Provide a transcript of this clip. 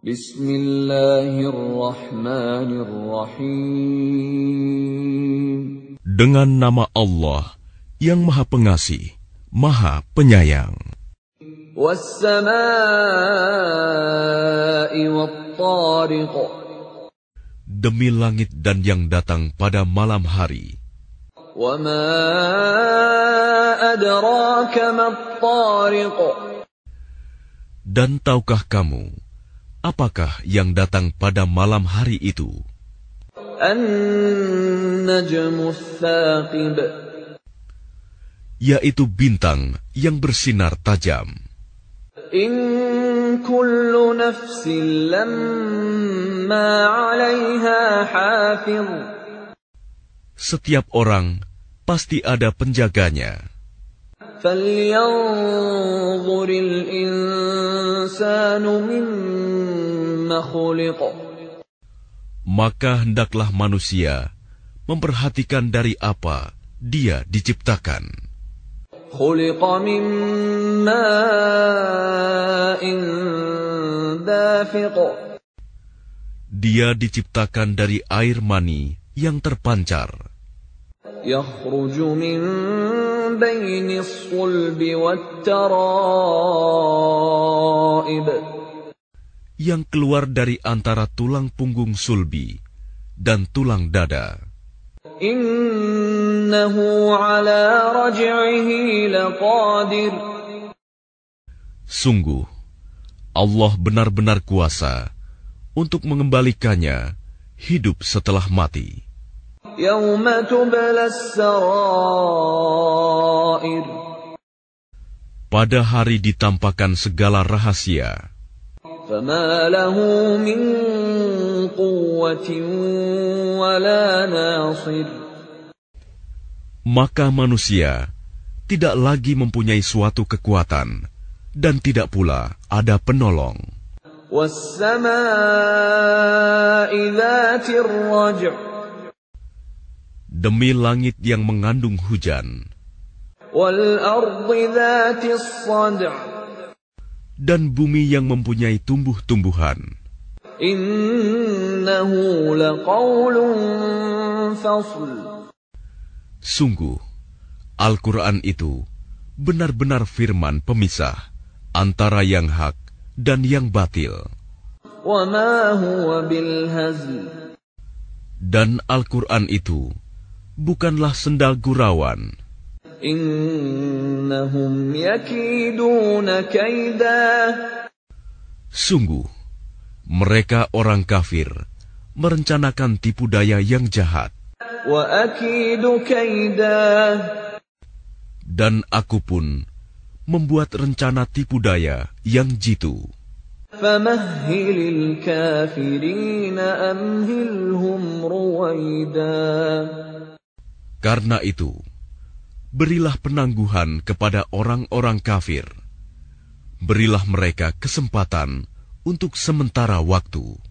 Bismillahirrahmanirrahim. Dengan nama Allah yang Maha Pengasih, Maha Penyayang. Demi langit dan yang datang pada malam hari. Dan tahukah kamu, apakah yang datang pada malam hari itu? Yaitu bintang yang bersinar tajam. In kullu nafsin lamma 'alaiha hafiz. Setiap orang pasti ada penjaganya. فلينظر الإنسان مما خلق Maka hendaklah manusia memperhatikan dari apa dia diciptakan. خلق من ماء دافق Dia diciptakan dari air mani yang terpancar. يخرج من بين الصلب والترائب yang keluar dari antara tulang punggung sulbi dan tulang dada. Sungguh, Allah benar-benar kuasa untuk mengembalikannya hidup setelah mati. Pada hari ditampakkan segala rahasia. فما له من قوة ولا ناصر maka manusia tidak lagi mempunyai suatu kekuatan dan tidak pula ada penolong. والسماء ذات الرجع Demi langit yang mengandung hujan والأرض ذات الصدع dan bumi yang mempunyai tumbuh-tumbuhan. Sungguh, Al-Quran itu benar-benar firman pemisah antara yang hak dan yang batil. Dan Al-Quran itu bukanlah sendal gurauan, innahum yakiduna kaida. Sungguh, mereka orang kafir merencanakan tipu daya yang jahat. Dan aku pun membuat rencana tipu daya yang jitu. Karena itu, berilah penangguhan kepada orang-orang kafir. Berilah mereka kesempatan untuk sementara waktu.